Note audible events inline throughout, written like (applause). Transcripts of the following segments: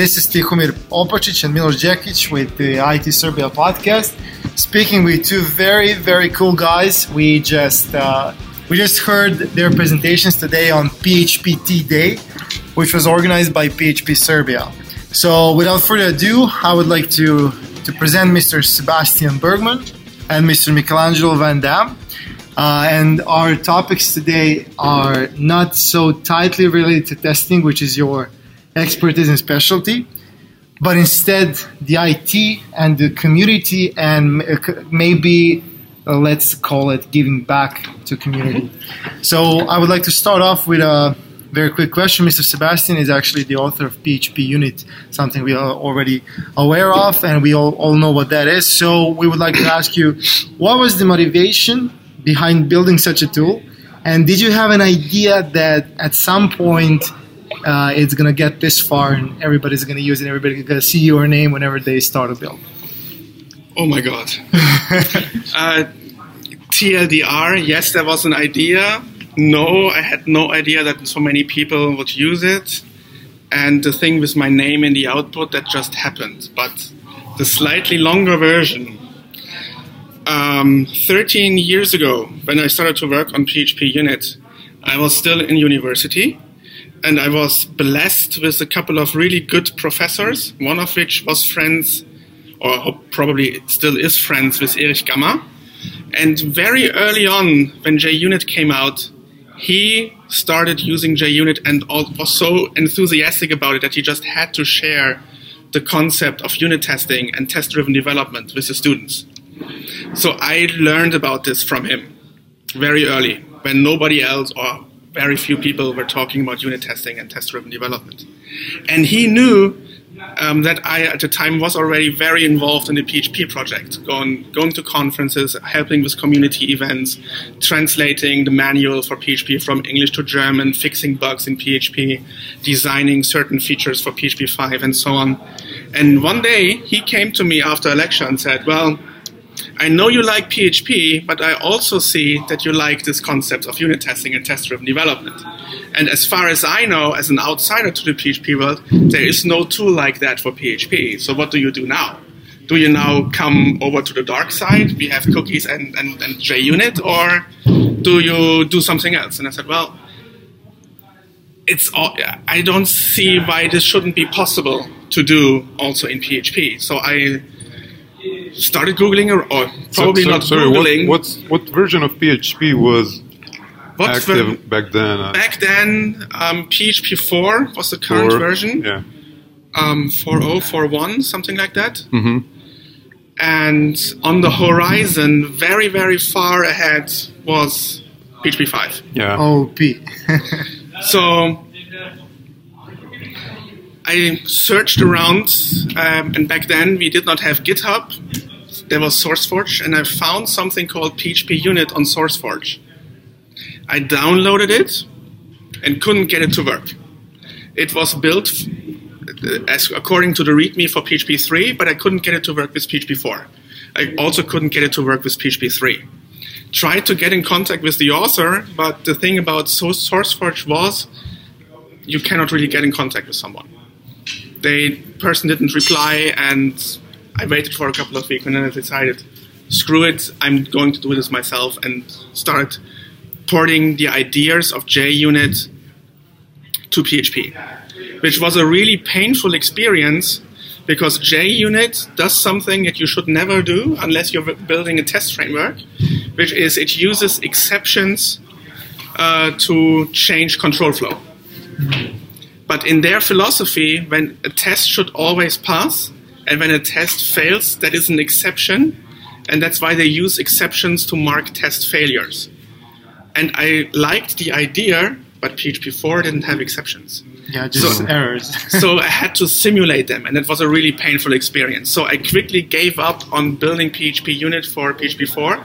This is Tihomir Opacic and Milos Djekic with the IT Serbia podcast. Speaking with two very, very cool guys. We just uh, we just heard their presentations today on PHPT Day, which was organized by PHP Serbia. So, without further ado, I would like to to present Mr. Sebastian Bergmann and Mr. Michelangelo Van Dam. Uh, and our topics today are not so tightly related to testing, which is your expertise and specialty, but instead the IT and the community and maybe uh, let's call it giving back to community. So I would like to start off with a very quick question. Mr. Sebastian is actually the author of PHP Unit, something we are already aware of, and we all, all know what that is. So we would like to ask you, what was the motivation behind building such a tool? And did you have an idea that at some point uh, it's going to get this far and everybody's going to use it, and everybody's going to see your name whenever they start a build? Oh my God. (laughs) uh, TLDR, yes, there was an idea. No, I had no idea that so many people would use it. And the thing with my name in the output, that just happened. But the slightly longer version, um, 13 years ago, when I started to work on PHP Unit, I was still in university and I was blessed with a couple of really good professors, one of which was friends, or probably still is friends with Erich Gamma. And very early on, when JUnit came out, he started using JUnit and was so enthusiastic about it that he just had to share the concept of unit testing and test driven development with the students. So I learned about this from him very early when nobody else or very few people were talking about unit testing and test driven development. And he knew um, that I, at the time, was already very involved in the PHP project, going, going to conferences, helping with community events, translating the manual for PHP from English to German, fixing bugs in PHP, designing certain features for PHP 5, and so on. And one day, he came to me after a lecture and said, Well, I know you like PHP, but I also see that you like this concept of unit testing and test driven development. And as far as I know, as an outsider to the PHP world, there is no tool like that for PHP. So what do you do now? Do you now come over to the dark side? We have cookies and, and, and JUnit, or do you do something else? And I said, well, it's all, I don't see why this shouldn't be possible to do also in PHP. So I started googling or, or probably so, so, not sorry, googling. What, what version of PHP was what active ver- back then? Uh, back then, um, PHP 4 was the current 4, version. Yeah. Um, 4041, something like that. Mm-hmm. And on the horizon, very, very far ahead, was PHP 5. Yeah. OP. (laughs) so I searched around, um, and back then we did not have GitHub. There was SourceForge, and I found something called PHP Unit on SourceForge. I downloaded it and couldn't get it to work. It was built as according to the README for PHP 3, but I couldn't get it to work with PHP 4. I also couldn't get it to work with PHP 3. Tried to get in contact with the author, but the thing about SourceForge was you cannot really get in contact with someone the person didn't reply, and I waited for a couple of weeks, and then I decided, screw it, I'm going to do this myself, and started porting the ideas of JUnit to PHP, which was a really painful experience because JUnit does something that you should never do unless you're building a test framework, which is it uses exceptions uh, to change control flow. But in their philosophy, when a test should always pass, and when a test fails, that is an exception, and that's why they use exceptions to mark test failures. And I liked the idea, but PHP 4 didn't have exceptions. Yeah, just so, errors. (laughs) so I had to simulate them, and it was a really painful experience. So I quickly gave up on building PHP unit for PHP 4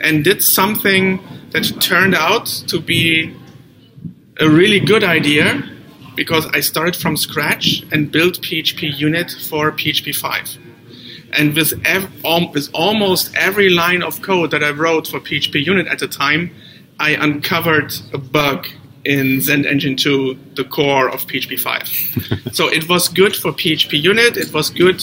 and did something that turned out to be a really good idea because I started from scratch and built PHP unit for PHP 5. And with, ev- with almost every line of code that I wrote for PHP unit at the time, I uncovered a bug in Zend Engine 2 the core of PHP 5. (laughs) so it was good for PHP unit, it was good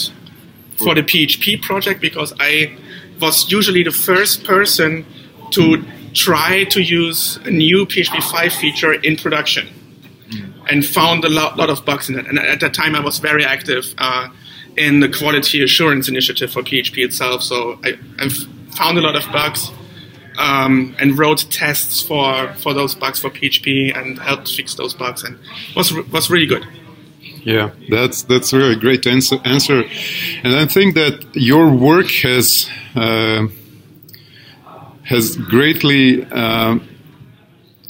for the PHP project because I was usually the first person to try to use a new PHP 5 feature in production and found a lot, lot of bugs in it. And at that time, I was very active uh, in the quality assurance initiative for PHP itself. So I, I found a lot of bugs um, and wrote tests for, for those bugs for PHP and helped fix those bugs and was was really good. Yeah, that's that's really great answer. answer. And I think that your work has uh, has greatly uh,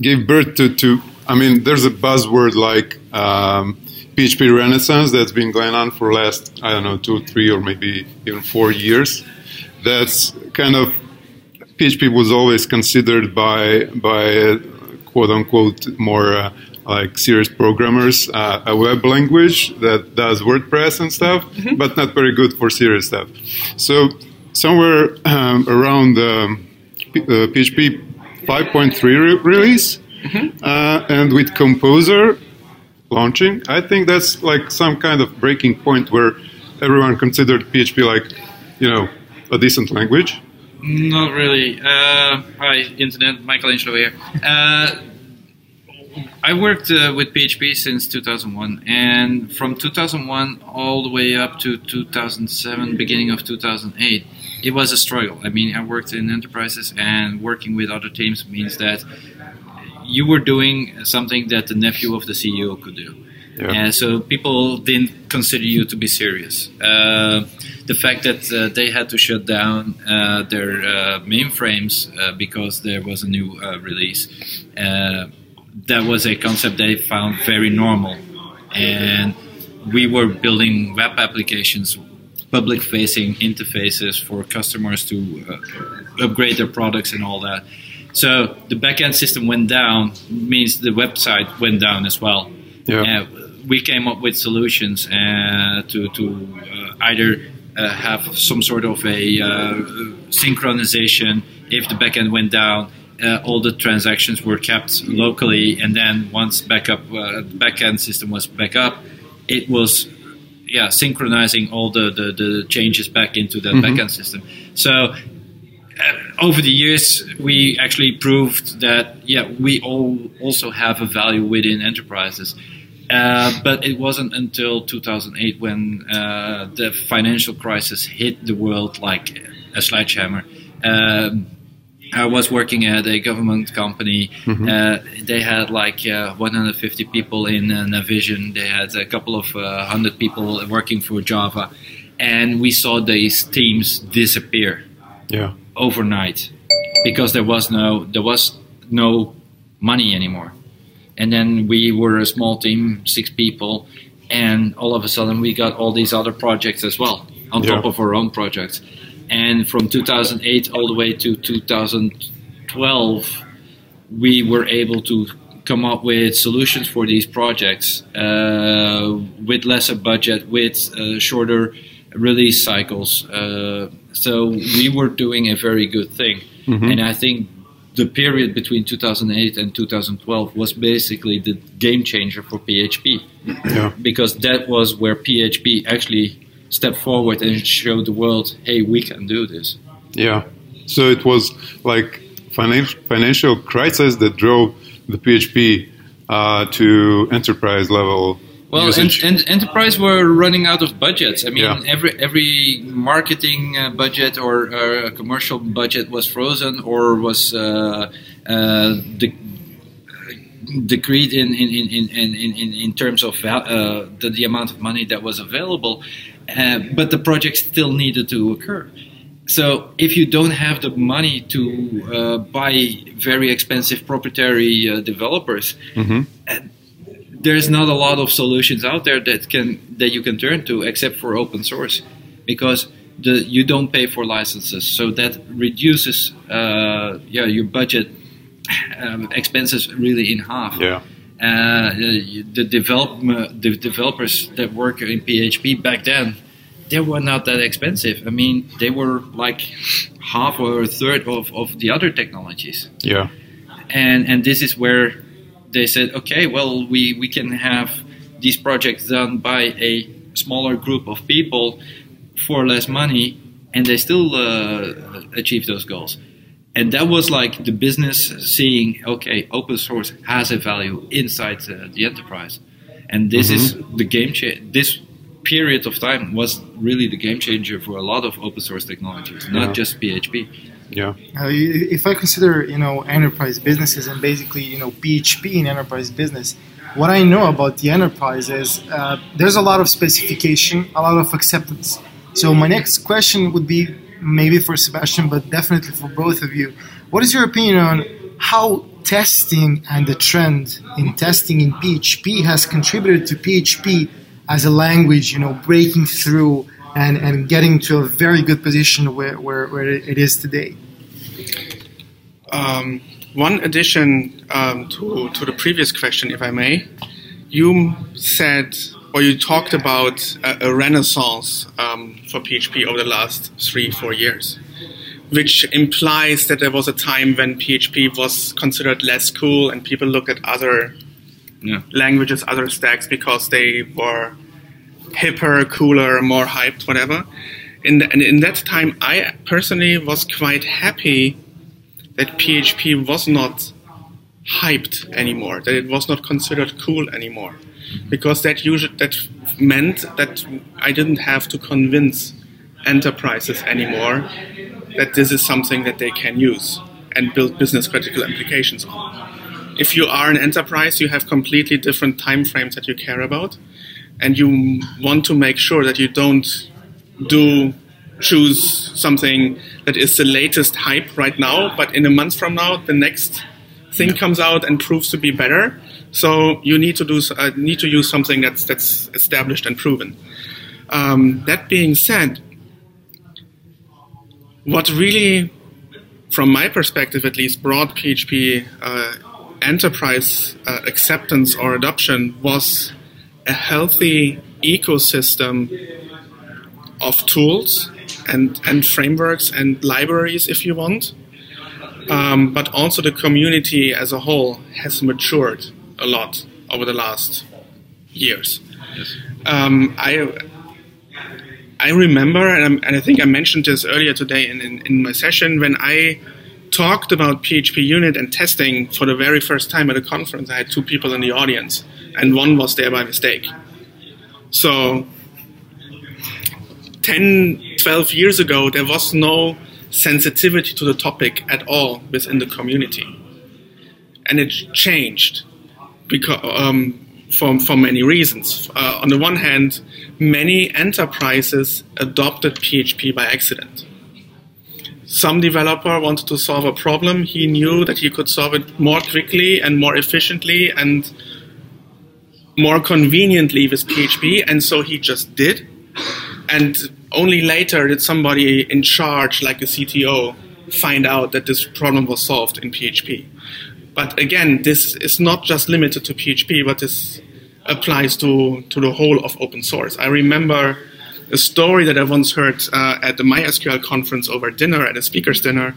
gave birth to, to. I mean, there's a buzzword like um, PHP Renaissance that's been going on for last I don't know two, three, or maybe even four years. That's kind of PHP was always considered by by quote unquote more uh, like serious programmers uh, a web language that does WordPress and stuff, mm-hmm. but not very good for serious stuff. So somewhere um, around um, P- uh, PHP 5.3 re- release, mm-hmm. Uh, and with Composer launching, I think that's like some kind of breaking point where everyone considered PHP like you know a decent language not really. Uh, hi, internet. Michelangelo here. Uh, I worked uh, with PHP since 2001, and from 2001 all the way up to 2007, beginning of 2008, it was a struggle. I mean, I worked in enterprises, and working with other teams means that you were doing something that the nephew of the CEO could do. Yeah. And so people didn't consider you to be serious. Uh, the fact that uh, they had to shut down uh, their uh, mainframes uh, because there was a new uh, release, that was a concept they found very normal. And we were building web applications, public facing interfaces for customers to upgrade their products and all that. So the backend system went down, means the website went down as well. Yeah we came up with solutions uh, to to uh, either uh, have some sort of a synchronization if the backend went down. all the transactions were kept locally, and then once backup backend system was back up, it was yeah synchronizing all the, the, the changes back into the mm-hmm. backend system. So uh, over the years, we actually proved that yeah, we all also have a value within enterprises. Uh, but it wasn't until 2008 when uh, the financial crisis hit the world like a sledgehammer. Um, I was working at a government company. Mm-hmm. Uh, they had like uh, 150 people in uh, Navision. They had a couple of hundred people working for Java, and we saw these teams disappear. Yeah. Overnight, because there was no there was no money anymore and then we were a small team, six people, and all of a sudden we got all these other projects as well on yeah. top of our own projects. And from 2008 all the way to 2012, we were able to come up with solutions for these projects uh, with lesser budget, with uh, shorter release cycles. Uh, so we were doing a very good thing. Mm-hmm. And I think the period between 2008 and 2012 was basically the game changer for PHP. Yeah. Because that was where PHP actually stepped forward and showed the world, hey, we can do this. Yeah. So it was like financial financial crisis that drove the PHP uh, to enterprise level well, and, and, enterprise were running out of budgets. I mean, yeah. every every marketing uh, budget or uh, commercial budget was frozen or was uh, uh de- decreed in in, in, in, in, in terms of uh, the, the amount of money that was available. Uh, but the project still needed to occur. So if you don't have the money to buy very expensive proprietary developers. Mm-hmm there's not a lot of solutions out there that can that you can turn to except for open source because the you don't pay for licenses. So that reduces uh, yeah your budget um, expenses really in half. Yeah. Uh, the develop the developers that work in PHP back then they were not that expensive. I mean they were like half or a third of, of the other technologies. Yeah. And and this is where they said, okay, well, we, we can have these projects done by a smaller group of people for less money, and they still uh, achieve those goals. And that was like the business seeing, okay, open source has a value inside uh, the enterprise, and this mm-hmm. is the game change. This period of time was really the game changer for a lot of open source technologies, not yeah. just PHP. Yeah. Uh, if I consider, you know, enterprise businesses and basically, you know, PHP in enterprise business, what I know about the enterprise is uh, there's a lot of specification, a lot of acceptance. So my next question would be maybe for Sebastian, but definitely for both of you. What is your opinion on how testing and the trend in testing in PHP has contributed to PHP as a language, you know, breaking through and, and getting to a very good position where, where, where it is today? Um, one addition um, to, to the previous question, if I may, you said or you talked about a, a renaissance um, for PHP over the last three, four years, which implies that there was a time when PHP was considered less cool and people looked at other yeah. languages, other stacks because they were hipper, cooler, more hyped, whatever. In the, and in that time, I personally was quite happy that PHP was not hyped anymore, that it was not considered cool anymore, because that usually that meant that I didn't have to convince enterprises anymore that this is something that they can use and build business critical applications on. If you are an enterprise, you have completely different time frames that you care about and you want to make sure that you don't do choose something that is the latest hype right now, but in a month from now, the next thing comes out and proves to be better. So you need to do uh, need to use something that's that's established and proven. Um, that being said, what really, from my perspective at least, brought PHP uh, enterprise uh, acceptance or adoption was a healthy ecosystem of tools and, and frameworks and libraries, if you want. Um, but also the community as a whole has matured a lot over the last years. Yes. Um, I I remember, and, and, I think I mentioned this earlier today in, in, in, my session, when I talked about PHP unit and testing for the very first time at a conference, I had two people in the audience and one was there by mistake. So 10, 12 years ago, there was no sensitivity to the topic at all within the community. And it changed because, um, for, for many reasons. Uh, on the one hand, many enterprises adopted PHP by accident. Some developer wanted to solve a problem. He knew that he could solve it more quickly and more efficiently and more conveniently with PHP, and so he just did. And only later did somebody in charge, like a CTO, find out that this problem was solved in PHP. But again, this is not just limited to PHP, but this applies to, to the whole of open source. I remember a story that I once heard uh, at the MySQL conference over dinner, at a speaker's dinner,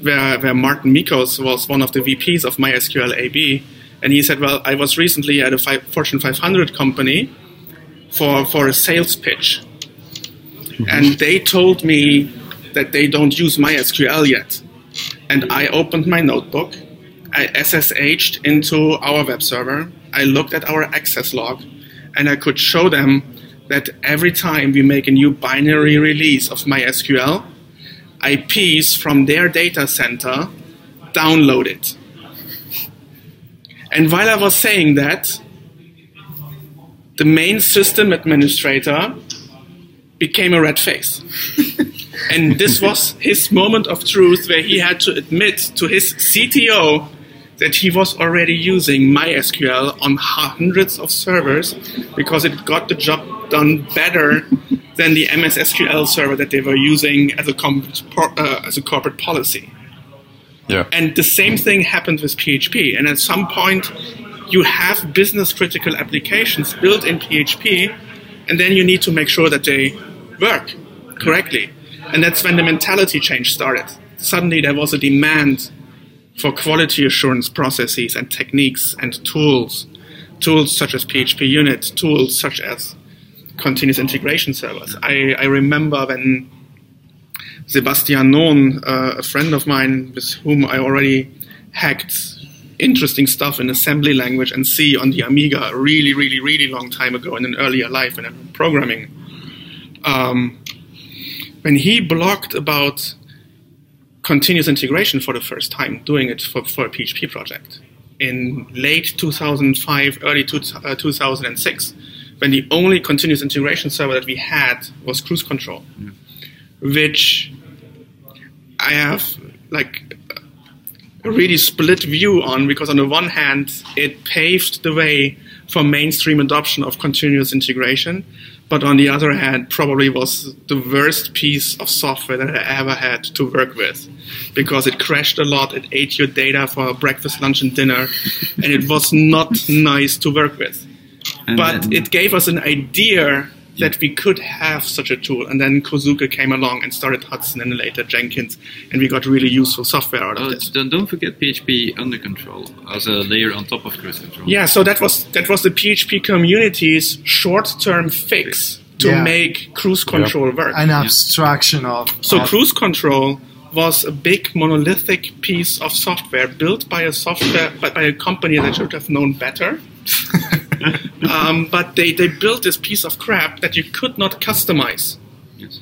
where, where Marten Mickos was one of the VPs of MySQL AB and he said, Well, I was recently at a five, Fortune 500 company for, for a sales pitch. And they told me that they don't use MySQL yet. And I opened my notebook, I SSH'd into our web server, I looked at our access log, and I could show them that every time we make a new binary release of MySQL, IPs from their data center download it and while I was saying that, the main system administrator became a red face. (laughs) and this was his moment of truth where he had to admit to his CTO that he was already using MySQL on hundreds of servers because it got the job done better than the MS SQL server that they were using as a, uh, as a corporate policy. Yeah. And the same thing happened with PHP. And at some point, you have business critical applications built in PHP, and then you need to make sure that they work correctly. And that's when the mentality change started. Suddenly, there was a demand for quality assurance processes and techniques and tools, tools such as PHP unit, tools such as continuous integration servers. I, I remember when Sebastian Nohn, uh, a friend of mine with whom I already hacked interesting stuff in assembly language and C on the Amiga a really, really, really long time ago in an earlier life in programming. Um, when he blogged about continuous integration for the first time, doing it for, for a PHP project in late 2005, early two, uh, 2006, when the only continuous integration server that we had was cruise control, yeah. which I have like a really split view on because on the one hand it paved the way for mainstream adoption of continuous integration but on the other hand probably was the worst piece of software that i ever had to work with. Because it crashed a lot it ate your data for breakfast lunch and dinner and it was not nice to work with. And but then, it gave us an idea that we could have such a tool. And then Kohsuke came along and started Hudson and later Jenkins, and we got really useful software out of oh, this. Don't forget PHP under control as a layer on top of cruise control. Yeah, so that was that was the PHP community's short-term fix to yeah. make cruise control yep. work. An abstraction of. So of cruise control was a big monolithic piece of software built by a software by, by a company that should have known better. (laughs) (laughs) um, but they, they built this piece of crap that you could not customize. Yes.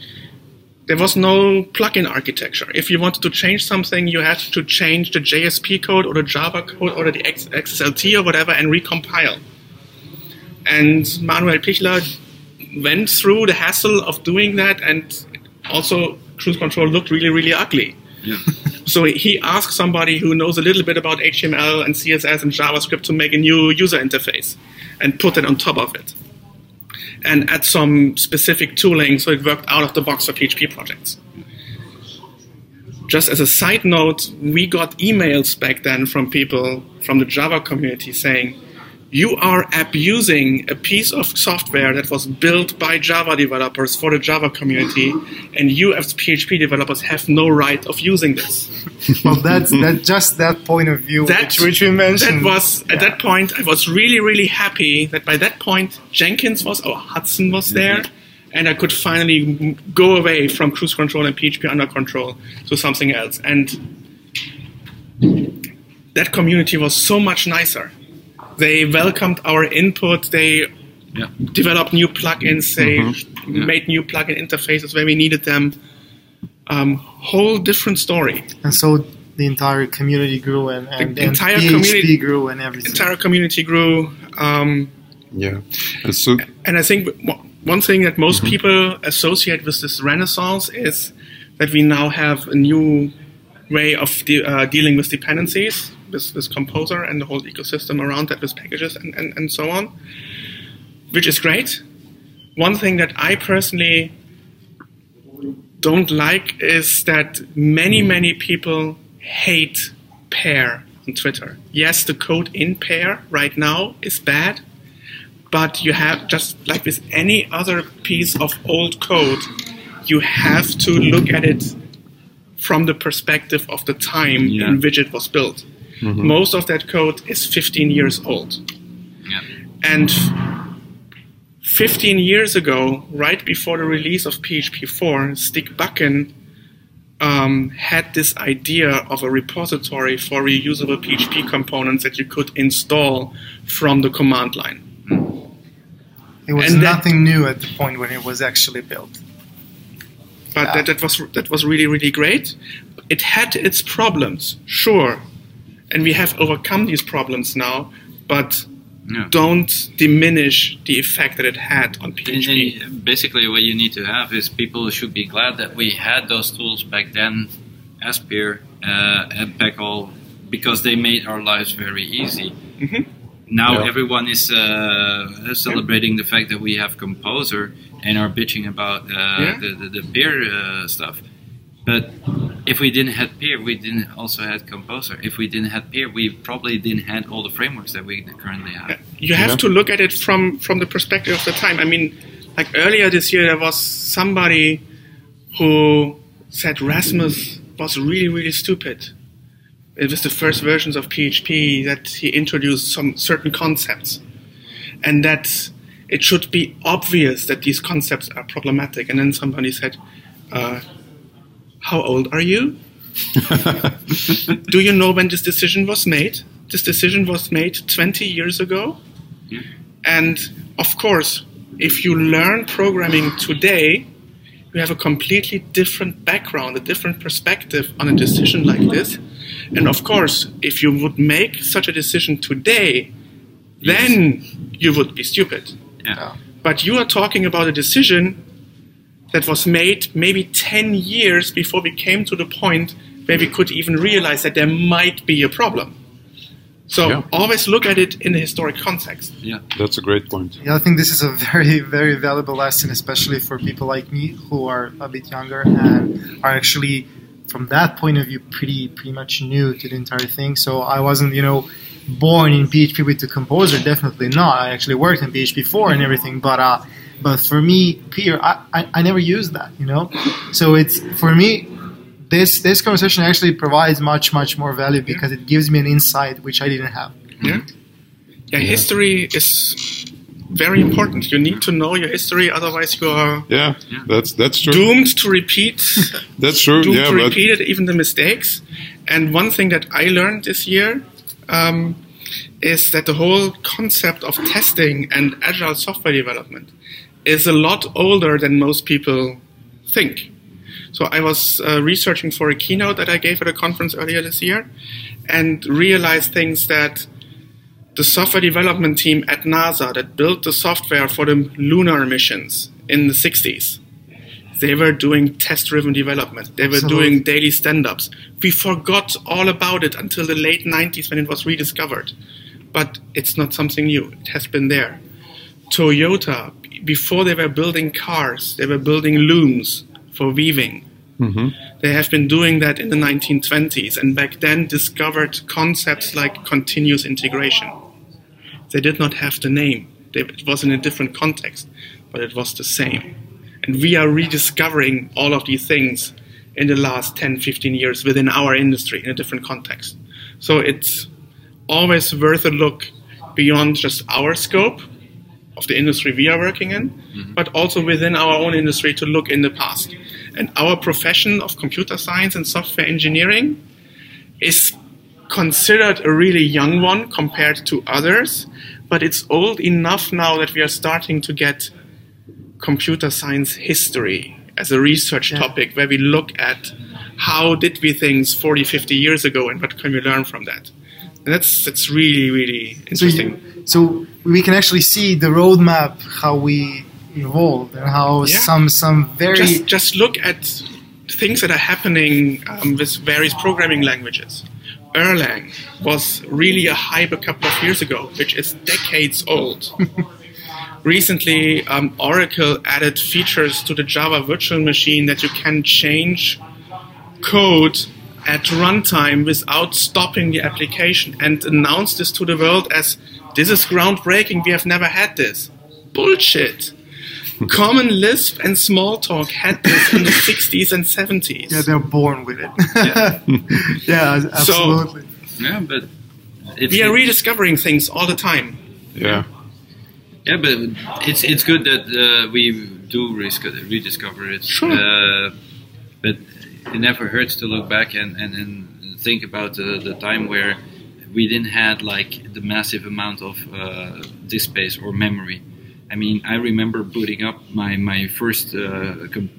There was no plugin architecture. If you wanted to change something, you had to change the JSP code or the Java code or the XSLT or whatever and recompile. And Manuel Pichler went through the hassle of doing that, and also cruise control looked really, really ugly. Yeah. So he asked somebody who knows a little bit about HTML and CSS and JavaScript to make a new user interface and put it on top of it. And add some specific tooling so it worked out of the box for PHP projects. Just as a side note, we got emails back then from people from the Java community saying, you are abusing a piece of software that was built by Java developers for the Java community, and you as PHP developers have no right of using this. (laughs) well, that's that just that point of view that, which, which you mentioned. That was yeah. at that point. I was really, really happy that by that point Jenkins was or Hudson was there. Mm-hmm. And I could finally go away from cruise control and PHP under control to something else. And that community was so much nicer they welcomed our input. They yeah. developed new plugins. They mm-hmm. yeah. made new plugin interfaces where we needed them. Um, whole different story. And so the entire community grew and, and, the entire and community grew and everything. Entire community grew. Um, yeah, and so and I think one thing that most mm-hmm. people associate with this renaissance is that we now have a new way of de- uh, dealing with dependencies with, with Composer and the whole ecosystem around that with packages and, and, and so on, which is great. One thing that I personally don't like is that many, many people hate PEAR on Twitter. Yes, the code in PEAR right now is bad, but you have just like with any other piece of old code, you have to look at it from the perspective of the time yeah. in which it was built. Mm-hmm. Most of that code is 15 years old. Yeah. And 15 years ago, right before the release of PHP 4, Stig Bakken um, had this idea of a repository for reusable PHP components that you could install from the command line. It was and nothing that, new at the point when it was actually built. But yeah. that, that was that was really really great. It had its problems, sure, and we have overcome these problems now, but yeah. don't diminish the effect that it had on PHP. And basically, what you need to have is people should be glad that we had those tools back then, as PEAR uh, and PECL, because they made our lives very easy. Mm-hmm. Now yeah. everyone is uh, celebrating the fact that we have Composer and are bitching about uh, yeah. the, the, the PEAR uh, stuff. But if we didn't have PEAR, we didn't also have Composer. If we didn't have PEAR, we probably didn't have all the frameworks that we currently have. You have yeah. to look at it from from the perspective of the time. I mean, like earlier this year, there was somebody who said Rasmus was really really stupid it was the first versions of PHP that he introduced some certain concepts, and that it should be obvious that these concepts are problematic. And then somebody said, uh, "How old are you? (laughs) Do you know when this decision was made? This decision was made 20 years ago." And of course, if you learn programming today, you have a completely different background, a different perspective on a decision like this. And of course, if you would make such a decision today, then you would be stupid. Yeah. But you are talking about a decision that was made maybe 10 years before we came to the point where we could even realize that there might be a problem. So Yeah. always look at it in a historic context. Yeah. That's a great point. Yeah, I think this is a very, very valuable lesson, especially for people like me who are a bit younger and are actually, from that point of view, pretty, pretty much new to the entire thing. So I wasn't, you know, born in PHP with the composer. Definitely not. I actually worked in PHP before and everything, but uh, but for me, Peter, I, I, I never used that, you know. So it's for me, this this conversation actually provides much, much more value because it gives me an insight which I didn't have. Yeah. Yeah, history is very important. You need to know your history, otherwise you are Yeah, that's that's true. doomed to repeat (laughs) That's true. doomed Yeah, to but repeat it, even the mistakes. And one thing that I learned this year um, is that the whole concept of testing and agile software development is a lot older than most people think. So I was uh, researching for a keynote that I gave at a conference earlier this year, and realized things that the software development team at NASA that built the software for the lunar missions in the 60s they were doing test driven development. They were Absolutely. doing daily stand ups. We forgot all about it until the late 90s when it was rediscovered. But it's not something new, it has been there. Toyota, before they were building cars, they were building looms for weaving. Mm-hmm. They have been doing that in the 1920s and back then discovered concepts like continuous integration. They did not have the name, they, it was in a different context, but it was the same. And we are rediscovering all of these things in the last 10, 15 years within our industry in a different context. So it's always worth a look beyond just our scope of the industry we are working in, mm-hmm. but also within our own industry to look in the past. And our profession of computer science and software engineering is considered a really young one compared to others, but it's old enough now that we are starting to get computer science history as a research Yeah. topic where we look at how did we things 40 50 years ago and what can we learn from that and that's that's really really So, interesting you, so we can actually see the roadmap how we evolved and how Yeah. some some very just just look at things that are happening um, with various programming languages erlang was really a hype a couple of years ago which is decades old (laughs) recently um, oracle added features to the java virtual machine that you can change code at runtime without stopping the application and announced this to the world as this is groundbreaking. We have never had this. Bullshit. Common lisp and smalltalk had this in the (laughs) 60s and 70s yeah they're born with it. Yeah, (laughs) absolutely. Yeah, but it's, we are rediscovering things all the time. Yeah, Yeah, but it's it's good that uh, we do rediscover it. Sure. Uh, but it never hurts to look back and, and, and think about the, the time where we didn't had like the massive amount of uh, disk space or memory. I mean, I remember booting up my my first uh, com-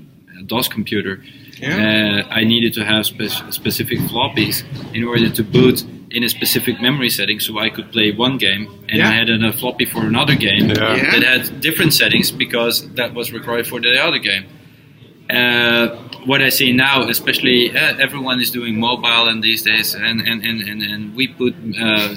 DOS computer. Yeah. Uh, I needed to have spe- specific floppies in order to boot in a specific memory setting, so I could play one game, and Yeah. I had a floppy for another game Yeah. Yeah. that had different settings because that was required for the other game. Uh, what I see now, especially uh, everyone is doing mobile and these days, and and, and, and, and we put uh, uh,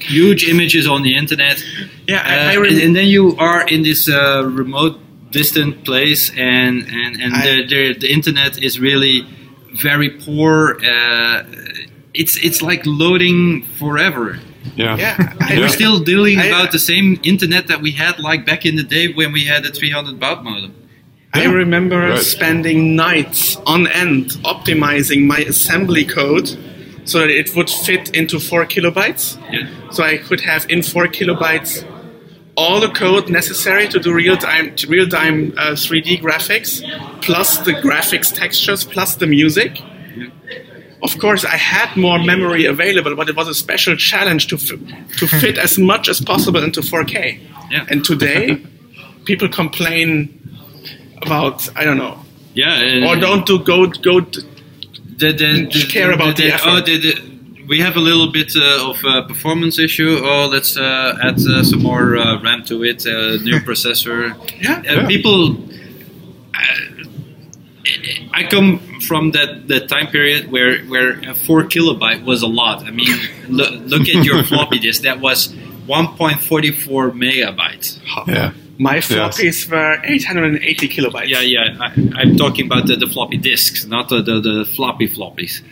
huge images on the internet. Yeah, I- I Uh, rem- and, and then you are in this uh, remote, distant place, and and, and I- the, the the internet is really very poor. Uh, it's it's like loading forever. Yeah. yeah. I, We're still dealing I- about the same internet that we had like back in the day when we had the 300 baud modem. I remember Right. spending nights on end optimizing my assembly code so that it would fit into four kilobytes. Yeah. So I could have in four kilobytes all the code necessary to do real time real time uh, 3D graphics, plus the graphics textures, plus the music. Of course, I had more memory available, but it was a special challenge to f- to fit (laughs) as much as possible into 4K. Yeah. And today, people complain about I don't know, Yeah. and- or don't do go go. To, the, the, the, care about the oh, effort. the, the, we have a little bit uh, of a performance issue. Oh, let's uh, add uh, some more uh, RAM to it, uh, new processor. Yeah. Uh, People, uh, I come from that, that time period where where a four kilobyte was a lot. I mean, look, look at your floppy (laughs) disk. That was 1.44 megabytes. Yeah. My floppies were 880 kilobytes. Yeah, yeah. I, I'm talking about the, the floppy disks, not the, the, the floppy floppies.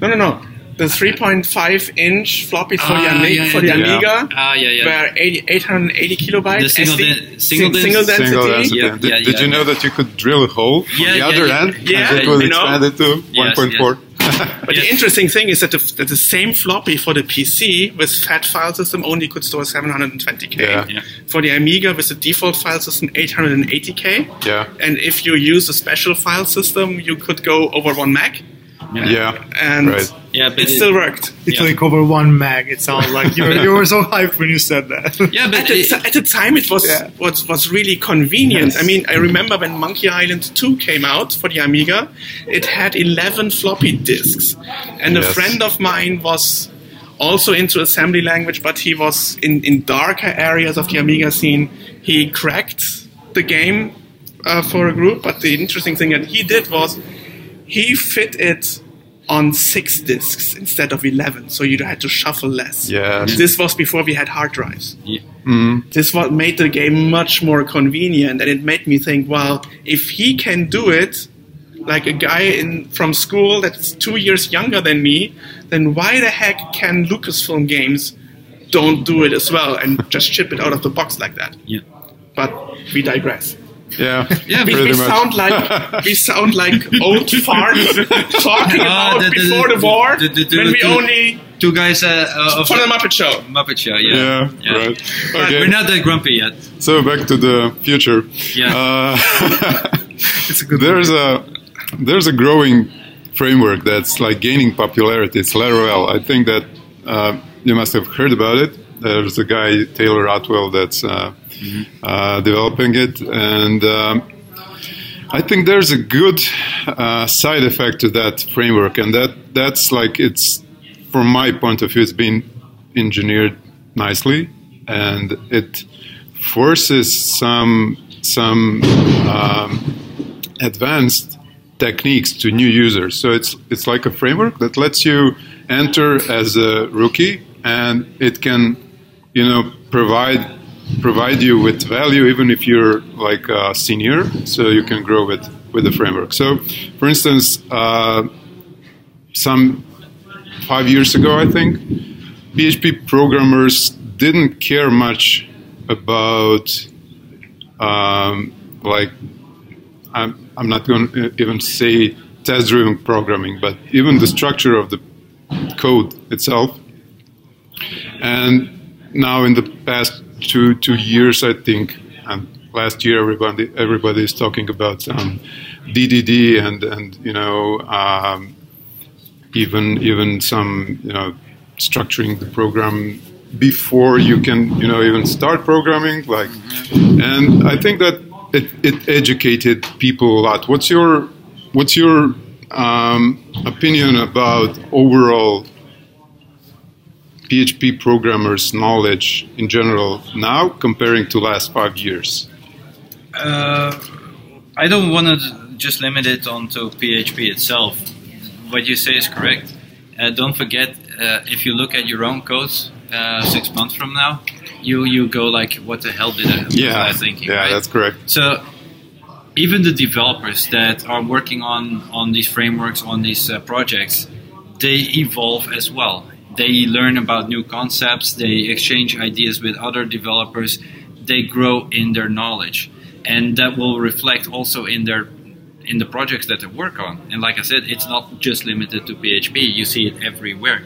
No, no, no. The 3.5 inch floppy for the, Ah, Ami- yeah, for the yeah, yeah. Amiga Ah, yeah, yeah. were 80, 880 kilobytes. The single SD den- single sing- den- single density. Single density. Yeah, did yeah, did yeah, you know that you could drill a hole Yeah, on the yeah, other yeah. end Yeah, and it was you know. expanded to Yes, 1.4? But Yes. the interesting thing is that the, that the same floppy for the PC with FAT file system only could store 720k. Yeah. Yeah. For the Amiga with the default file system 880k. Yeah. And if you use a special file system, you could go over one meg, Yeah. and Right. Yeah, but it it- still worked. It's (laughs) Yeah. like over one meg. It sounded like you were, you were so hyped when you said that. Yeah, but At the, at the time, it was Yeah. was was really convenient. Yes. I mean, I remember when Monkey Island 2 came out for the Amiga, it had 11 floppy disks, and a friend of mine was also into assembly language, but he was in in darker areas of the Amiga scene. He cracked the game uh, for a group, but the interesting thing that he did was he fit it on six disks instead of 11 so you had to shuffle less Yes. this was before we had hard drives Yeah. Mm-hmm. this what made the game much more convenient and it made me think well if he can do it like a guy in from school that's two years younger than me then why the heck can lucasfilm games don't do it as well and (laughs) just ship it out of the box like that yeah. but we digress Yeah. Yeah, we, we sound like we sound like old farts (laughs) talking Ah, about the- the- before the, the- war the- the- the- when we only Two guys uh, uh, of for the Muppet Show. Muppet Show. Yeah. Yeah, right. Okay. we're not that grumpy yet. So back to the future. Yeah. Uh, (laughs) it's a good there's a there's a growing framework that's like gaining popularity. It's Laravel. I think that uh, you must have heard about it. There's a guy Taylor Otwell that's uh, uh, developing it, and um, I think there's a good uh, side effect to that framework, and that that's like it's from my point of view, it's been engineered nicely, and it forces some some um, advanced techniques to new users. So it's it's like a framework that lets you enter as a rookie, and it can, you know, provide provide you with value even if you're like a senior. So you can grow with with the framework. So, for instance, uh, some five years ago, I think, PHP programmers didn't care much about um, like I'm, I'm not going to even say test-driven programming, but even the structure of the code itself. And now, in the past two two years, I think, and last year, everybody everybody is talking about um, DDD and and you know um, even even some you know structuring the program before you can you know even start programming like and i think that it, it educated people a lot. What's your what's your um, opinion about overall php programmers knowledge in general now comparing to last five years Uh, I don't want to just limit it onto PHP itself. What you say is correct. Uh, don't forget, uh, if you look at your own codes uh, six months from now, you you go like, what the hell did I, was yeah I thinking? yeah right? that's correct So even the developers that are working on on these frameworks on these uh, projects, they evolve as well. They learn about new concepts. They exchange ideas with other developers. They grow in their knowledge, and that will reflect also in their in the projects that they work on. And like I said, it's not just limited to PHP. You see it everywhere.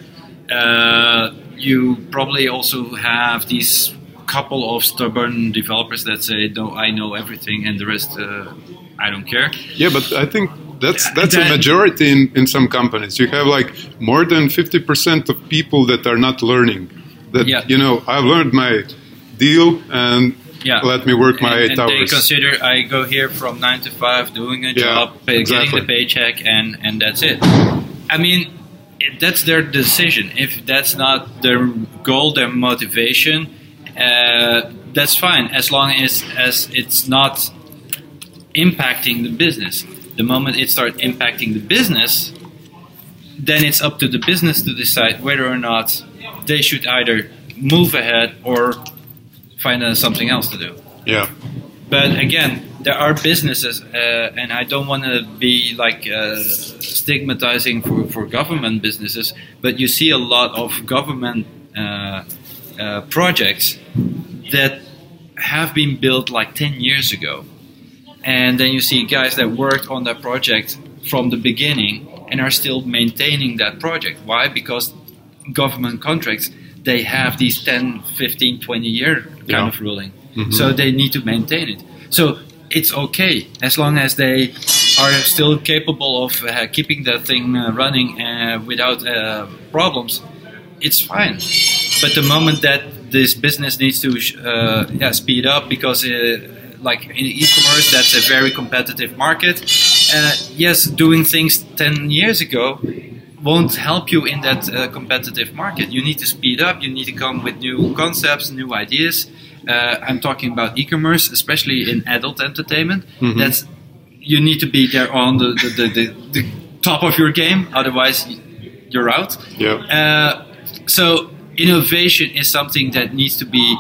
Uh, you probably also have these couple of stubborn developers that say, "No, I know everything, and the rest, uh, I don't care." Yeah, but I think that's that's a majority in, in some companies. You have like more than fifty percent of people that are not learning. That Yeah. you know, I've learned my deal and Yeah. let me work my and, eight and they hours. consider I go here from nine to five, doing a Yeah, job, pay, exactly. getting the paycheck, and and that's it. I mean, that's their decision. If that's not their goal, their motivation, uh, that's fine. As long as as it's not impacting the business. The moment it starts impacting the business, then it's up to the business to decide whether or not they should either move ahead or find uh, something else to do. yeah, But again, there are businesses, uh, and I don't want to be like uh, stigmatizing for, for government businesses, but you see a lot of government uh, uh, projects that have been built like 10 years ago. And then you see guys that worked on that project from the beginning and are still maintaining that project. Why? Because government contracts, they have these 10, 15, 20 year kind Yeah. of ruling. So they need to maintain it. So it's okay as long as they are still capable of uh, keeping that thing uh, running uh, without uh, problems. It's fine. But the moment that this business needs to uh, yeah, speed up because uh, like in e-commerce that's a very competitive market. Uh, yes doing things 10 years ago won't help you in that uh, competitive market. You need to speed up. You need to come with new concepts new ideas. Uh, i'm talking about e-commerce especially in adult entertainment. That's you need to be there on the, the, the, the, the top of your game otherwise you're out. Yeah, uh, so innovation is something that needs to be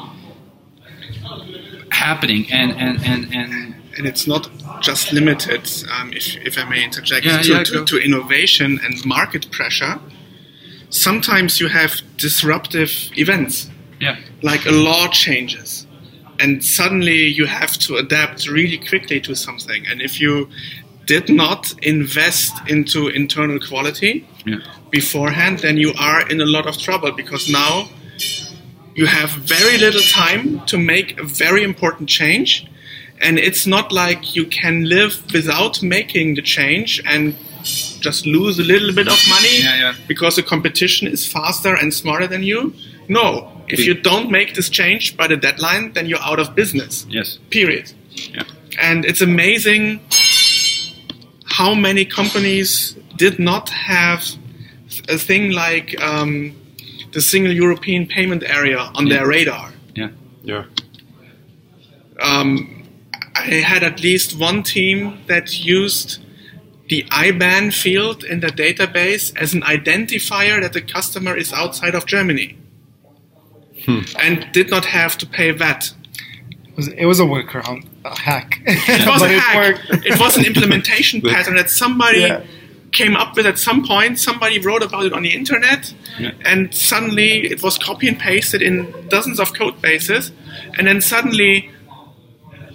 happening and and and, and and it's not just limited, um, if, if I may interject, Yeah, to, yeah, to, to innovation and market pressure. Sometimes you have disruptive events, yeah like a law changes, and suddenly you have to adapt really quickly to something. And if you did not invest into internal quality yeah beforehand, then you are in a lot of trouble because now you have very little time to make a very important change. And it's not like you can live without making the change and just lose a little bit of money Yeah, yeah. because the competition is faster and smarter than you. No, if you don't make this change by the deadline, then you're out of business. yes Period. yeah And it's amazing how many companies did not have a thing like um, the single European payment area on Yeah. their radar. yeah yeah, Um, I had at least one team that used the IBAN field in the database as an identifier that the customer is outside of Germany. And did not have to pay VAT. It was, it was a workaround, a hack. It was (laughs) but a hack. worked. It was an (laughs) implementation pattern that somebody Yeah. Came up with at some point. Somebody wrote about it on the internet, Yeah. and suddenly it was copy and pasted in dozens of code bases. And then suddenly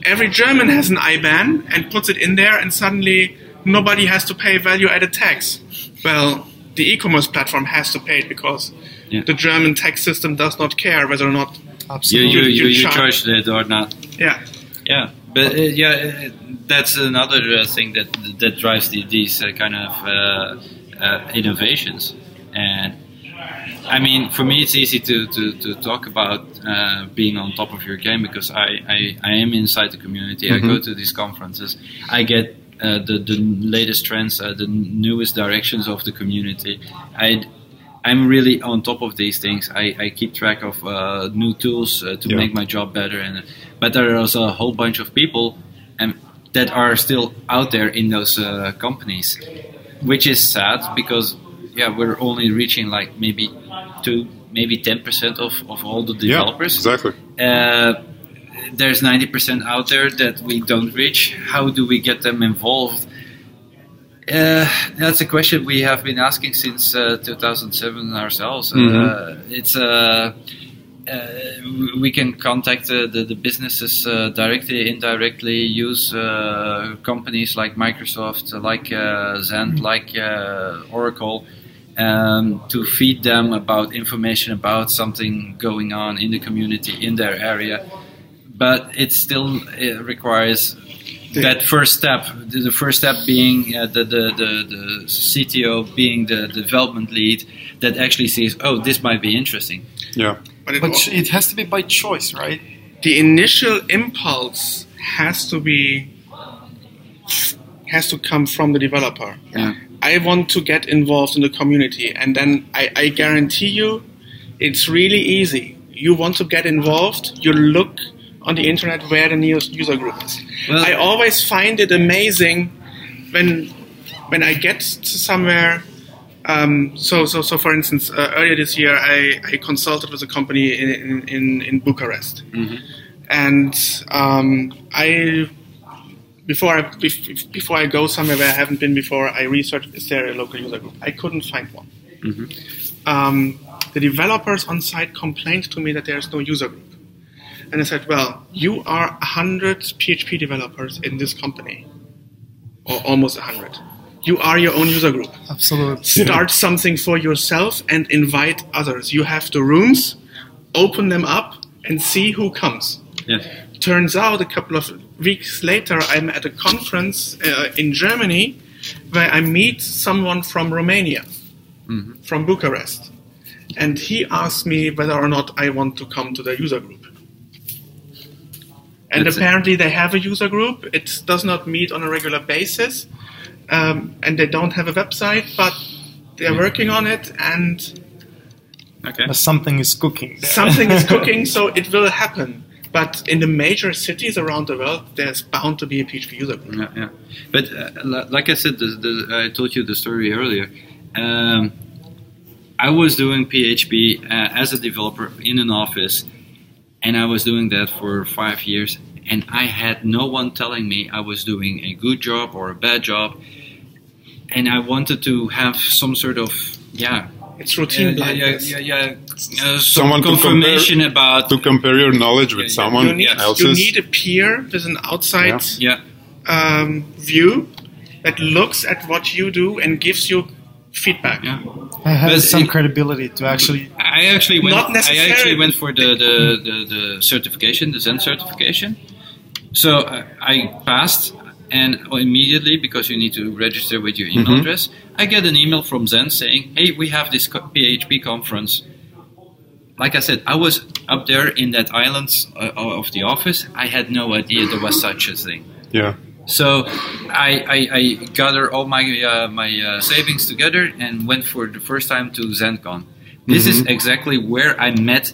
every German has an IBAN and puts it in there, and suddenly nobody has to pay value added tax. Well, the e commerce platform has to pay it because Yeah. the German tax system does not care whether or not. you Absolutely. you, you, you you charge- it or not Yeah. Yeah, but uh, yeah, uh, that's another uh, thing that that drives the, these uh, kind of uh, uh, innovations. And I mean, for me, it's easy to, to, to talk about uh, being on top of your game because I, I, I am inside the community. I go to these conferences. I get uh, the, the latest trends, uh, the newest directions of the community. I I'm really on top of these things. I, I keep track of uh, new tools uh, to Yeah. make my job better, and but there are also a whole bunch of people that are still out there in those uh, companies, which is sad because yeah, we're only reaching like maybe two, maybe ten percent of, of all the developers. yeah, exactly. Uh, there's 90% out there that we don't reach. How do we get them involved? Uh, that's a question we have been asking since uh, 2007 ourselves. Uh, it's uh, uh, we can contact uh, the, the businesses uh, directly, indirectly, use uh, companies like Microsoft, like uh, Zend, like uh, Oracle, um, to feed them about information about something going on in the community in their area. But it still it requires that first step. The, the first step being uh, the, the, the, the CTO being the development lead that actually sees, oh, this might be interesting. Yeah. But it, But it has to be by choice, right? the initial impulse has to be has to come from the developer. Yeah. I want to get involved in the community, and then I, I guarantee you, it's really easy. You want to get involved, you look on the internet where the nearest user group is. Well- I always find it amazing when when I get to somewhere. Um, so, so, so, for instance, uh, earlier this year, I, I consulted with a company in in, in, in Bucharest, and um, I before I bef- before I go somewhere where I haven't been before, I researched is there a local user group. I couldn't find one. Um, the developers on site complained to me that there is no user group, and I said, "Well, you are hundred PHP developers in this company, or almost hundred. You are your own user group. Absolutely. Start something for yourself and invite others. You have the rooms, open them up, and see who comes." Yes. turns out a couple of weeks later i'm at a conference uh, in germany where i meet someone from romania from bucharest and he asked me whether or not i want to come to the user group and That's it. apparently they have a user group it does not meet on a regular basis um, and they don't have a website but they're working on it and Okay. Something is cooking. there. something is (laughs) cooking, so it will happen. But in the major cities around the world, there's bound to be a PHP user group. Yeah, yeah. But uh, li- like I said, the, the, I told you the story earlier. Um, I was doing PHP uh, as a developer in an office, and I was doing that for five years. And I had no one telling me I was doing a good job or a bad job. And I wanted to have some sort of yeah, It's routine yeah, yeah, blindness. yeah, yeah, yeah, uh, some Someone to confirmation compare- about To compare your knowledge with Yeah, yeah. someone You need, else's. you need a peer with an outside yeah. um, view that looks at what you do and gives you feedback. Yeah. I have But some it- credibility to actually. I actually went. Not I actually went for the the, the, the certification, the Zend certification. So uh, I passed, and immediately because you need to register with your email Mhm. address, I get an email from Zend saying, "Hey, we have this PHP conference." Like I said, I was up there in that island uh, of the office. I had no idea there was such a thing. Yeah. So I, I, I gathered all my uh, my uh, savings together and went for the first time to ZendCon. This is exactly where I met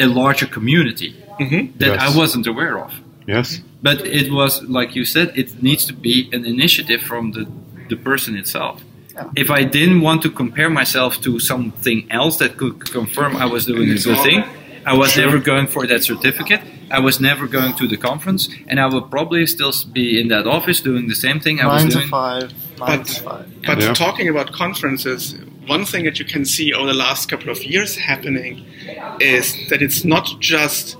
a larger community Mhm. that Yes. I wasn't aware of. Yes. But it was like you said, it needs to be an initiative from the, the person itself. Oh. If I didn't want to compare myself to something else that could confirm I was doing a good thing, I was never going for that certificate. I was never going to the conference, and I would probably still be in that office doing the same thing I was Nine to doing. five. Nine But- to five. But Yeah. talking about conferences, one thing that you can see over the last couple of years happening is that it's not just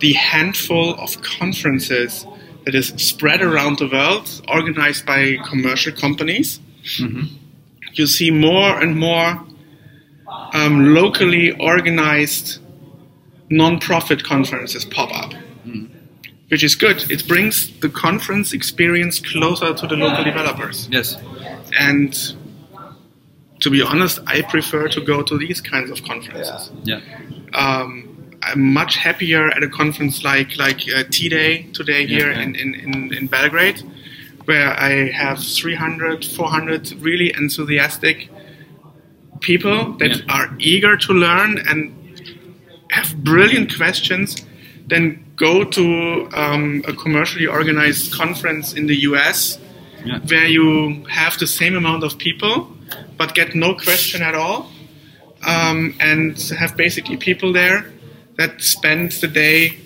the handful of conferences that is spread around the world, organized by commercial companies. You see more and more um, locally organized non-profit conferences pop up, which is good. It brings the conference experience closer to the local developers. Yes. And to be honest, I prefer to go to these kinds of conferences. Yeah. Um, I'm much happier at a conference like like uh, T Day today here yeah. In, in, in, in Belgrade, where I have 300, 400 really enthusiastic people that Yeah. are eager to learn and have brilliant questions, then go to um, a commercially organized conference in the US Yeah. where you have the same amount of people but get no question at all um, and have basically people there that spend the day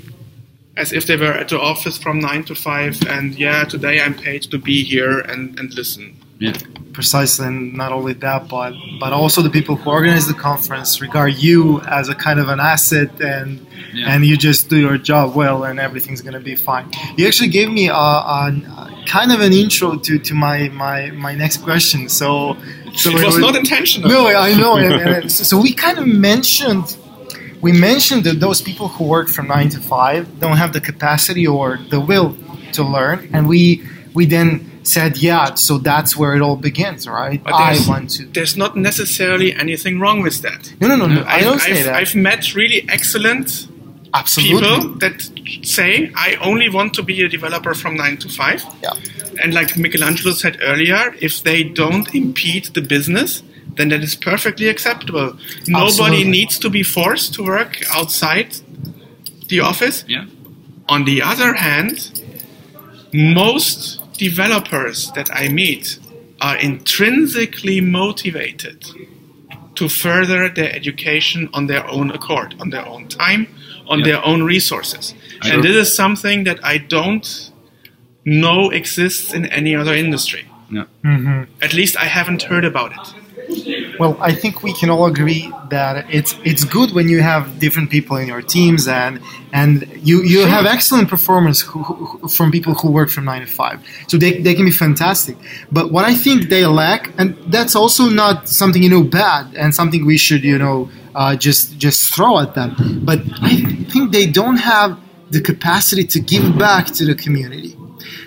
as if they were at the office from 9 to 5 and yeah today i'm paid to be here and, and listen Yeah. Precisely, and not only that, but but also the people who organize the conference regard you as a kind of an asset, and Yeah. and you just do your job well, and everything's gonna be fine. You actually gave me uh, a, a, kind of an intro to, to my, my my next question. So, so It was would- not intentional. no, I know. and, and so, so we kind of mentioned, we mentioned that those people who work from nine to five don't have the capacity or the will to learn, and we we then said, yeah, so that's where it all begins, right? But I want to. there's not necessarily anything wrong with that. No, no, no, no. I I've, don't say I've, that. I've met really excellent Absolutely. people that say, I only want to be a developer from 9 to 5. Yeah. And like Michelangelo said earlier, if they don't impede the business, then that is perfectly acceptable. Nobody Absolutely. needs to be forced to work outside the office. Yeah. On the other hand, most developers that I meet are intrinsically motivated to further their education on their own accord, on their own time, on Yeah. their own resources. I and this is something that I don't know exists in any other industry. No. Mm-hmm. At least I haven't heard about it. Well, I think we can all agree that it's it's good when you have different people in your teams and and you, you have excellent performance who, who, from people who work from nine to five. So they, they can be fantastic. But what I think they lack, and that's also not something you know bad and something we should you know uh, just just throw at them. But I think they don't have the capacity to give back to the community.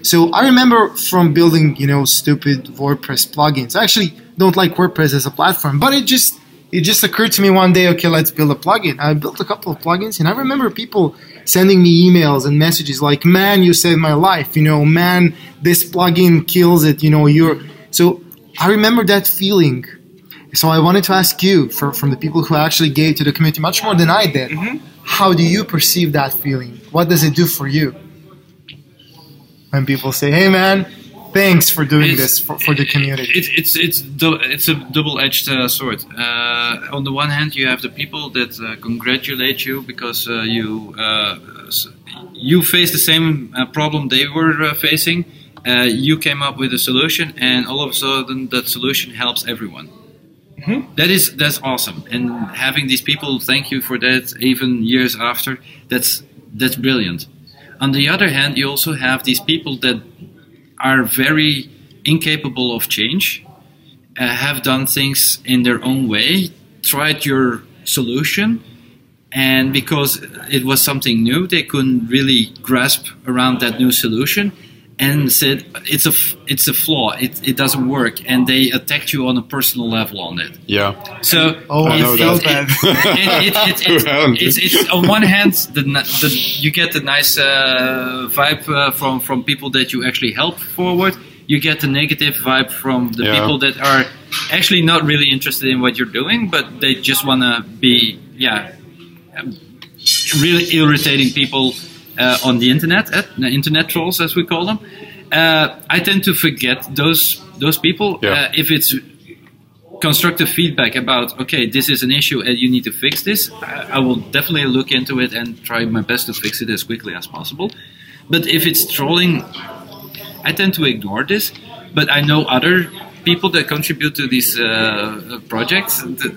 So I remember from building, you know, stupid WordPress plugins. Actually don't like WordPress as a platform, but it just it just occurred to me one day, okay, let's build a plugin. I built a couple of plugins and I remember people sending me emails and messages like, "Man, you saved my life." You know, "Man, this plugin kills it." You know, you're so I remember that feeling. So I wanted to ask you, for, from the people who actually gave to the community much more than I did, mm-hmm. how do you perceive that feeling? What does it do for you? when people say, "Hey, man, thanks for doing It's- this for, for the community." It, it's it's dou- it's a double-edged uh, sword. Uh, on the one hand, you have the people that uh, congratulate you because uh, you uh, you face the same uh, problem they were uh, facing. Uh, you came up with a solution, and all of a sudden, that solution helps everyone. That is that's awesome, and having these people thank you for that, even years after, that's that's brilliant. On the other hand, you also have these people that are very incapable of change, uh, have done things in their own way, tried your solution, and because it was something new, they couldn't really grasp around that new solution, and said it's a f- it's a flaw, it, it doesn't work, and they attacked you on a personal level on it. Yeah. So Oh, I I know that. (laughs) (laughs) it's, it's on one hand the, the you get the nice uh, vibe uh, from from people that you actually help forward. You get the negative vibe from the Yeah. people that are actually not really interested in what you're doing, but they just want to be yeah um, really irritating people uh, on the internet, uh, internet trolls as we call them. Uh, I tend to forget those those people Yeah. uh, if it's constructive feedback about okay this is an issue and you need to fix this I, I will definitely look into it and try my best to fix it as quickly as possible but if it's trolling i tend to ignore this but i know other people that contribute to these uh, projects th-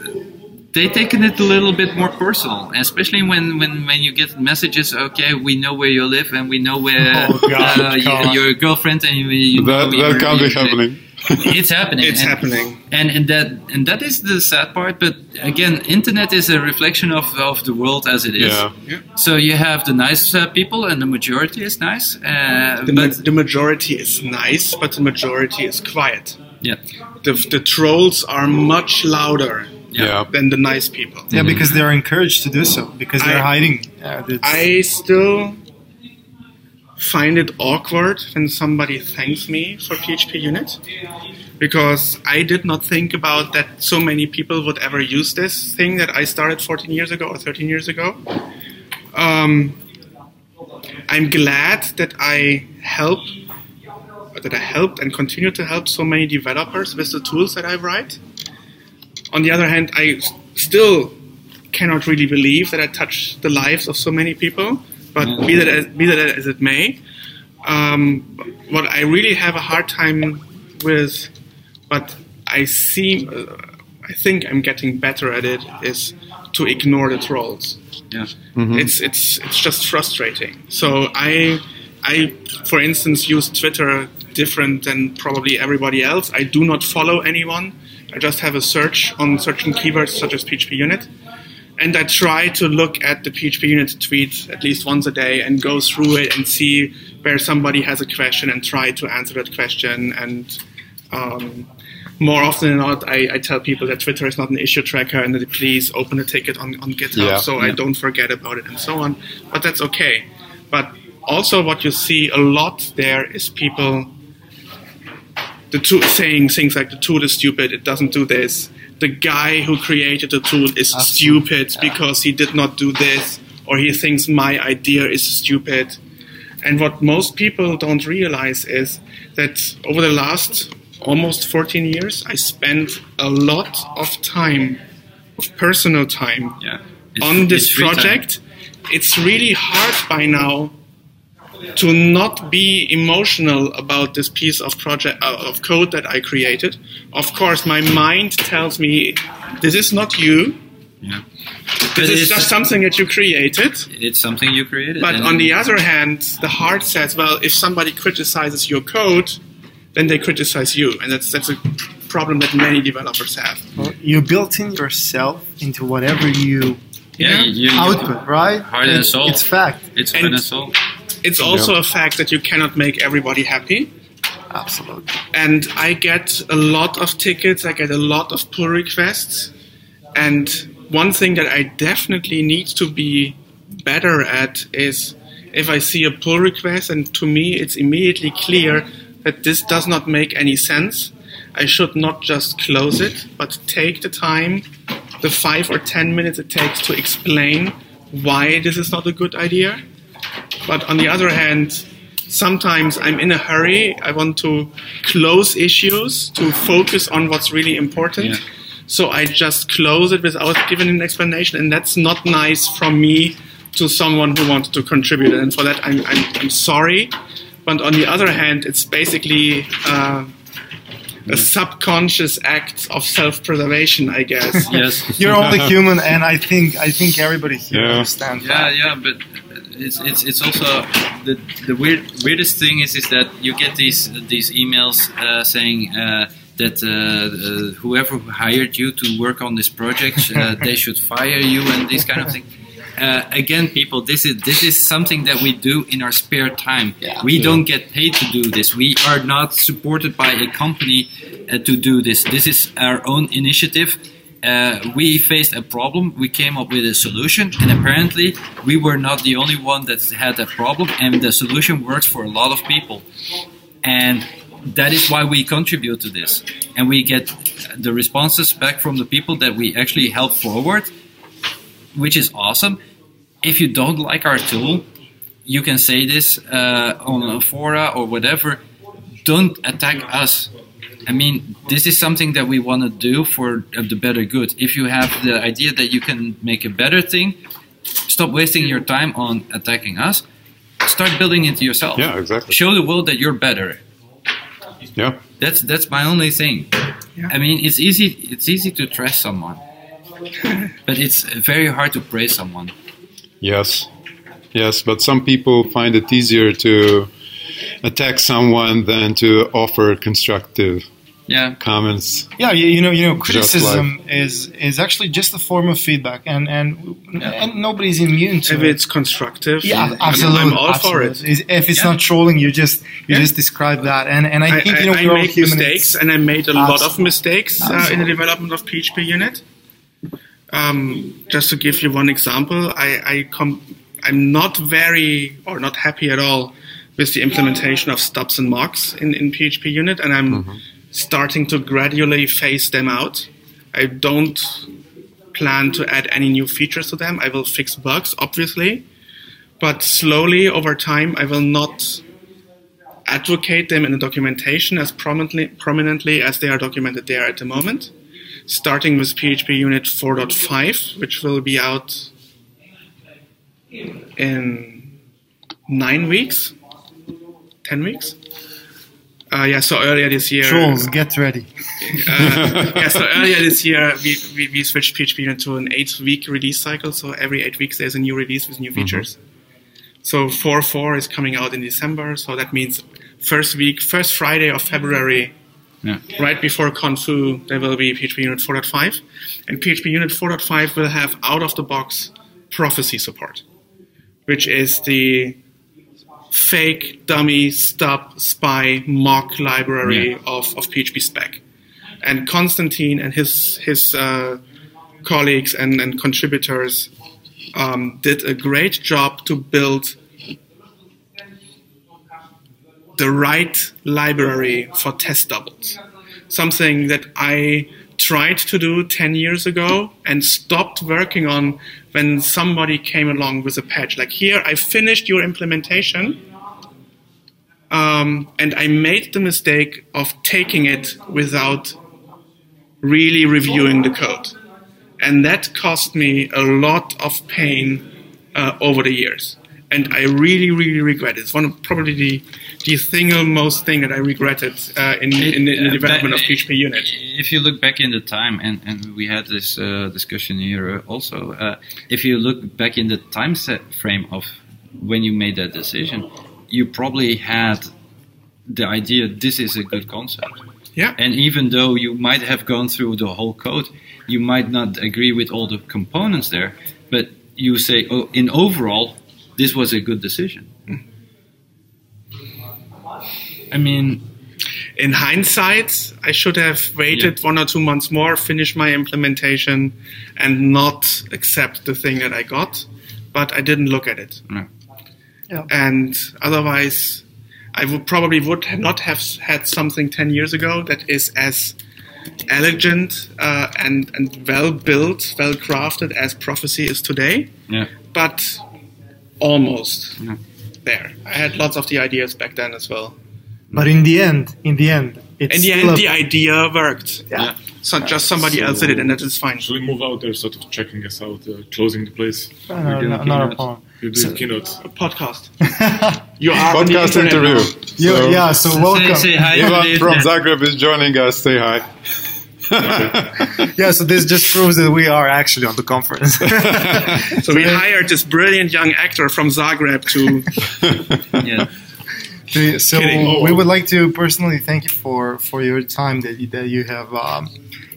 they taken it a little bit more personal especially when, when, when you get messages okay we know where you live and we know where (laughs) Oh, God, uh, come your, your girlfriend and you, you That know that your- can't be happening. (laughs) it's happening It's and- happening. and and that and that is the sad part but again internet is a reflection of, of the world as it is Yeah. so you have the nice uh, people and the majority is nice uh, The, ma- but the majority is nice, but the majority is quiet. yeah The, the trolls are much louder Yeah. than the nice people. yeah, because they're encouraged to do so because they're I- hiding. It's- I still find it awkward when somebody thanks me for PHP Unit because I did not think about that so many people would ever use this thing that I started 14 years ago or 13 years ago. Um, I'm glad that I help that I helped and continue to help so many developers with the tools that I write. On the other hand, I s- still cannot really believe that I touch the lives of so many people. But be that as, be that as it may, um, what I really have a hard time with but I seem, uh, I think I'm getting better at it. Is to ignore the trolls. Yeah. It's it's it's just frustrating. So I I for instance use Twitter different than probably everybody else. I do not follow anyone. I just have a search on certain keywords such as PHP unit. And I try to look at the PHP unit tweet at least once a day and go through it and see where somebody has a question and try to answer that question. And um, more often than not, I, I tell people that Twitter is not an issue tracker and that they please open a ticket on, on GitHub Yeah. so I don't forget about it and so on. But that's okay. But also, what you see a lot there is people the tool saying things like the tool is stupid, it doesn't do this. The guy who created the tool is stupid because he did not do this, or he thinks my idea is stupid. And what most people don't realize is that over the last almost 14 years, I spent a lot of time, of personal time, Yeah. On this free time. project. It's really hard by now to not be emotional about this piece of project uh, of code that I created. Of course, my mind tells me this is not you. Yeah. This But is just something that you created. It's something you created. But on the other hand, the heart says, well, if somebody criticizes your code, then they criticize you, and that's that's a problem that many developers have. You built in yourself into whatever you yeah, you, you, output, right? Heart and soul. It's fact. It's And- heart and soul. It's also a fact that you cannot make everybody happy. Absolutely. and I get a lot of tickets. I get a lot of pull requests, and one thing that I definitely need to be better at is if I see a pull request, and to me it's immediately clear that this does not make any sense. I should not just close it, but take the time, the five or ten minutes it takes to explain why this is not a good idea. But on the other hand, sometimes I'm in a hurry. I want to close issues to focus on what's really important. Yeah. So I just close it without giving an explanation, and that's not nice from me to someone who wanted to contribute. And for that, I'm, I'm, I'm sorry. But on the other hand, it's basically uh, a subconscious act of self-preservation, I guess. Yes. (laughs) You're only (laughs) human, and I think I think everybody here Yeah. understands Yeah, that. yeah, but it's it's it's also the the weird weirdest thing is is that you get these these emails uh, saying uh, that uh, uh, whoever hired you to work on this project uh, (laughs) they should fire you and this kind of thing. Uh, again, people, this is this is something that we do in our spare time. Yeah. we don't get paid to do this. We are not supported by a company uh, to do this. This is our own initiative. Uh, we faced a problem. We came up with a solution, and apparently, we were not the only one that had that problem. And the solution works for a lot of people, and that is why we contribute to this. And we get the responses back from the people that we actually help forward, which is awesome. If you don't like our tool, you can say this uh, on a fora or whatever. Don't attack us. I mean, this is something that we want to do for uh, the better good. If you have the idea that you can make a better thing, stop wasting your time on attacking us. Start building it yourself. Yeah, exactly. Show the world that you're better. Yeah. That's that's my only thing. Yeah. I mean, it's easy it's easy to trust someone, (laughs) but it's very hard to praise someone. Yes. Yes, but some people find it easier to attack someone than to offer constructive Yeah, comments. Yeah, you, you know, you know, Just criticism is is actually just a form of feedback, and and and nobody's immune to If it. it's constructive, Yeah, I'm- absolutely. I'm all for it. If it's Yeah. not trolling, you just you Yeah. just describe that, and and I, I, think you know I, I we're make mistakes, and I made a lot of mistakes uh, in the development of PHP Unit. Um, just to give you one example, I, I com- I'm not very or not happy at all with the implementation of stubs and mocks in, in PHP Unit, and I'm mm-hmm. starting to gradually phase them out. I don't plan to add any new features to them. I will fix bugs, obviously, but slowly over time, I will not advocate them in the documentation as prominently, prominently as they are documented there at the moment. Starting with PHP Unit 4.5, which will be out in nine weeks, ten weeks. Uh, yeah, so earlier this year. Trolls, get ready. (laughs) Uh, yeah, so earlier this year we, we, we switched PHP into an eight week release cycle. So every eight weeks there's a new release with new features. So 4.4 is coming out in December. So that means first week, first Friday of February, Yeah. right before ConFoo, there will be PHP Unit 4.5. And PHP Unit 4.5 will have out of the box prophecy support, which is the fake dummy stub spy mock library Yeah. of, of phpspec. And Konstantin and his his uh, colleagues and, and contributors um, did a great job to build the right library for test doubles. Something that I tried to do 10 years ago and stopped working on when somebody came along with a patch. Like, here, I finished your implementation, um, and I made the mistake of taking it without really reviewing the code. And that cost me a lot of pain uh, over the years. And I really, really regret it. It's one of probably the, the single most thing that I regretted uh, in, in, the- in the Uh, development of PHP Unit. If you look back in the time, and, and we had this uh, discussion here uh, also, uh, if you look back in the time set frame of when you made that decision, you probably had the idea this is a good concept. Yeah. And even though you might have gone through the whole code, you might not agree with all the components there, but you say, oh, in overall, this was a good decision. I mean, in hindsight, I should have waited one or two months more, finish my implementation, and not accept the thing that I got. But I didn't look at it, no. and otherwise, I would probably would not have had something ten years ago that is as elegant uh, and and well built, well crafted as Prophecy is today. yeah. But almost Yeah. there. I had lots of the ideas back then as well. But in the end, in the end, it's In the end, a- the idea worked. yeah. So just somebody else did it, and that is fine. Should we move out there, sort of checking us out, uh, closing the place? No, no, no, not a keynotes. problem. You're doing So- keynote. A podcast. (laughs) You are on the Podcast interview. Yeah, So, yeah, so welcome. Say, say hi Ivan from. Zagreb is joining us. Say hi. (laughs) Yeah, so this just proves that we are actually on the conference. (laughs) So we hired this brilliant young actor from Zagreb to. (laughs) Yeah. so Kidding. we would like to personally thank you for, for your time that you, that you have um,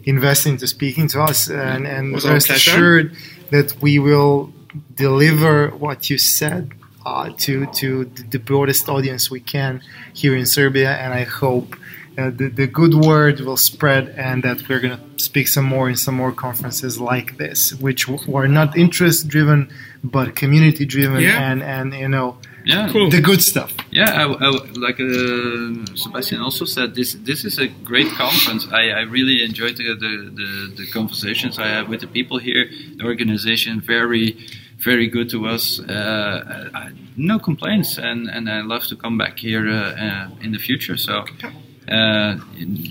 invested into speaking to us, and, and rest assured that we will deliver what you said uh, to to the, the broadest audience we can here in Serbia, and I hope. Uh, the, the good word will spread and that we're going to speak some more in some more conferences like this which w- were not interest driven but community driven Yeah. and and you know Yeah. Cool. the good stuff Yeah, I, I- like uh, Sebastian also said, this this is a great conference. I, I really enjoyed the, the, the, the conversations I had with the people here. The organization very very good to us. Uh, I, no complaints, and, and I love to come back here uh, uh, in the future. So. Uh,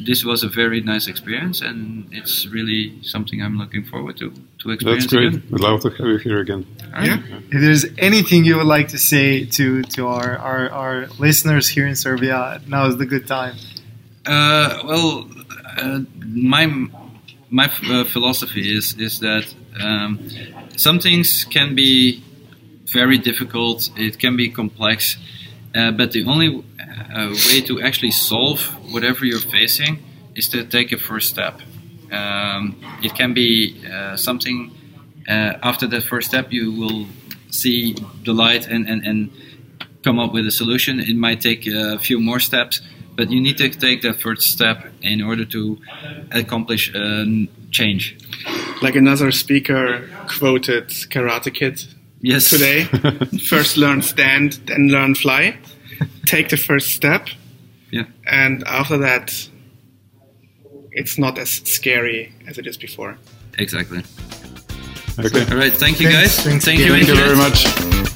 this was a very nice experience, and it's really something I'm looking forward to to experience. That's great. again. We'd love to have you here again. All right. Yeah. If there's anything you would like to say to, to our, our, our listeners here in Serbia, now is the good time. Uh, well, uh, my my uh, philosophy is is that um, some things can be very difficult. It can be complex, uh, but the only uh, way to actually solve whatever you're facing is to take a first step. Um, it can be uh, something. Uh, after that first step, you will see the light and, and, and come up with a solution. It might take a few more steps, but you need to take that first step in order to accomplish um, change. Like another speaker quoted Karate Kid Yes. today (laughs) first learn stand, then learn fly. Take the first step, Yeah. and after that, it's not as scary as it is before. Exactly. Okay. All right. Thank you, Thanks- guys. thanks Thank again. you. Thank you very Internet. much.